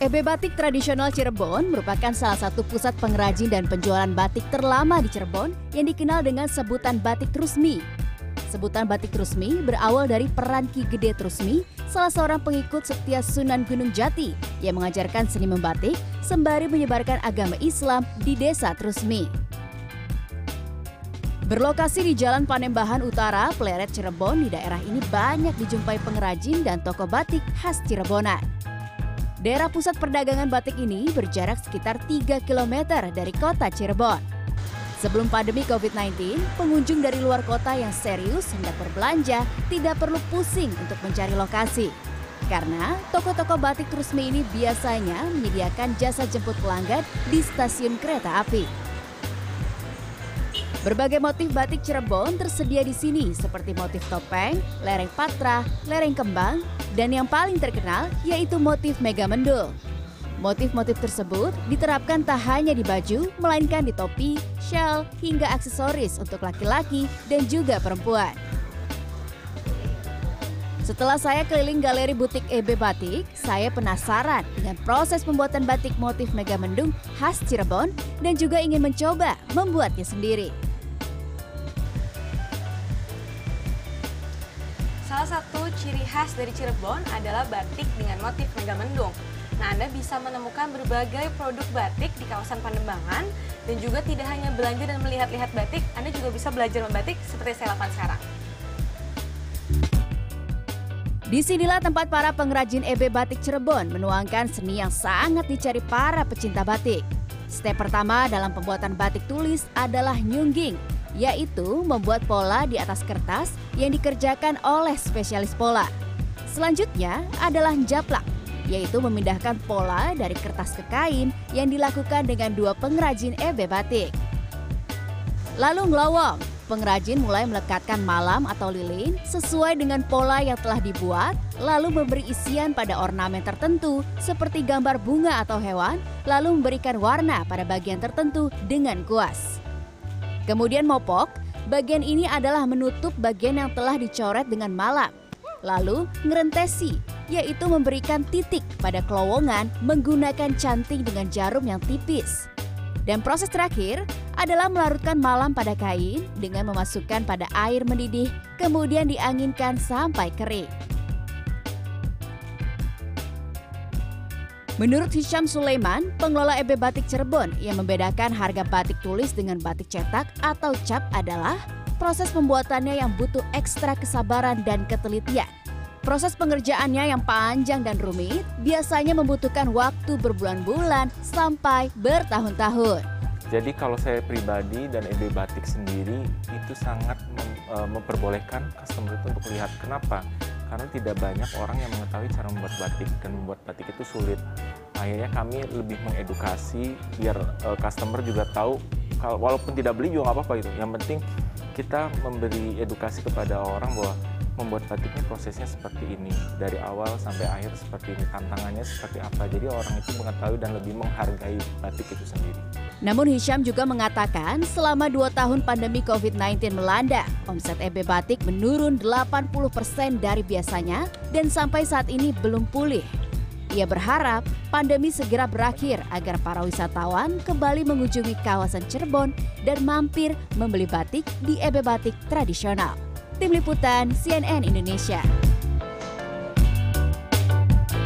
EB Batik Tradisional Cirebon merupakan salah satu pusat pengrajin dan penjualan batik terlama di Cirebon yang dikenal dengan sebutan Batik Trusmi. Sebutan Batik Trusmi berawal dari peran Ki Gede Trusmi, salah seorang pengikut setia Sunan Gunung Jati yang mengajarkan seni membatik sembari menyebarkan agama Islam di desa Trusmi. Berlokasi di Jalan Panembahan Utara, Pleret Cirebon di daerah ini banyak dijumpai pengrajin dan toko batik khas Cirebonan. Daerah pusat perdagangan batik ini berjarak sekitar 3 km dari kota Cirebon. Sebelum pandemi COVID-19, pengunjung dari luar kota yang serius hendak berbelanja tidak perlu pusing untuk mencari lokasi. Karena toko-toko batik Trusmi ini biasanya menyediakan jasa jemput pelanggan di stasiun kereta api. Berbagai motif batik Cirebon tersedia di sini seperti motif topeng, lereng patra, lereng kembang, dan yang paling terkenal yaitu motif mega mendul. Motif-motif tersebut diterapkan tak hanya di baju, melainkan di topi, shawl, hingga aksesoris untuk laki-laki dan juga perempuan. Setelah saya keliling galeri butik EB Batik, saya penasaran dengan proses pembuatan batik motif mega mendung khas Cirebon dan juga ingin mencoba membuatnya sendiri. Salah satu ciri khas dari Cirebon adalah batik dengan motif mega mendung. Nah, Anda bisa menemukan berbagai produk batik di kawasan Pandembangan dan juga tidak hanya belanja dan melihat-lihat batik, Anda juga bisa belajar membatik seperti saya lakukan sekarang. Di sinilah tempat para pengrajin EB Batik Cirebon menuangkan seni yang sangat dicari para pecinta batik. Step pertama dalam pembuatan batik tulis adalah nyungging, yaitu membuat pola di atas kertas yang dikerjakan oleh spesialis pola. Selanjutnya adalah japlak, yaitu memindahkan pola dari kertas ke kain yang dilakukan dengan dua pengrajin EB batik. Lalu ngelowong, pengrajin mulai melekatkan malam atau lilin sesuai dengan pola yang telah dibuat, lalu memberi isian pada ornamen tertentu seperti gambar bunga atau hewan, lalu memberikan warna pada bagian tertentu dengan kuas. Kemudian mopok, bagian ini adalah menutup bagian yang telah dicoret dengan malam. Lalu ngerentesi, yaitu memberikan titik pada kelowongan menggunakan canting dengan jarum yang tipis. Dan proses terakhir adalah melarutkan malam pada kain dengan memasukkan pada air mendidih, kemudian dianginkan sampai kering. Menurut Hisham Sulaiman, pengelola EB Batik Cirebon yang membedakan harga batik tulis dengan batik cetak atau cap adalah proses pembuatannya yang butuh ekstra kesabaran dan ketelitian. Proses pengerjaannya yang panjang dan rumit biasanya membutuhkan waktu berbulan-bulan sampai bertahun-tahun. Jadi kalau saya pribadi dan EB Batik sendiri itu sangat mem eh, memperbolehkan customer itu untuk lihat kenapa karena tidak banyak orang yang mengetahui cara membuat batik dan membuat batik itu sulit. Akhirnya kami lebih mengedukasi biar uh, customer juga tahu kalau walaupun tidak beli juga nggak apa-apa gitu. Yang penting kita memberi edukasi kepada orang bahwa membuat batiknya prosesnya seperti ini dari awal sampai akhir seperti ini tantangannya seperti apa jadi orang itu mengetahui dan lebih menghargai batik itu sendiri. Namun Hisham juga mengatakan selama dua tahun pandemi COVID-19 melanda, omset EB Batik menurun 80% dari biasanya dan sampai saat ini belum pulih. Ia berharap pandemi segera berakhir agar para wisatawan kembali mengunjungi kawasan Cirebon dan mampir membeli batik di EB Batik tradisional. Tim Liputan CNN Indonesia.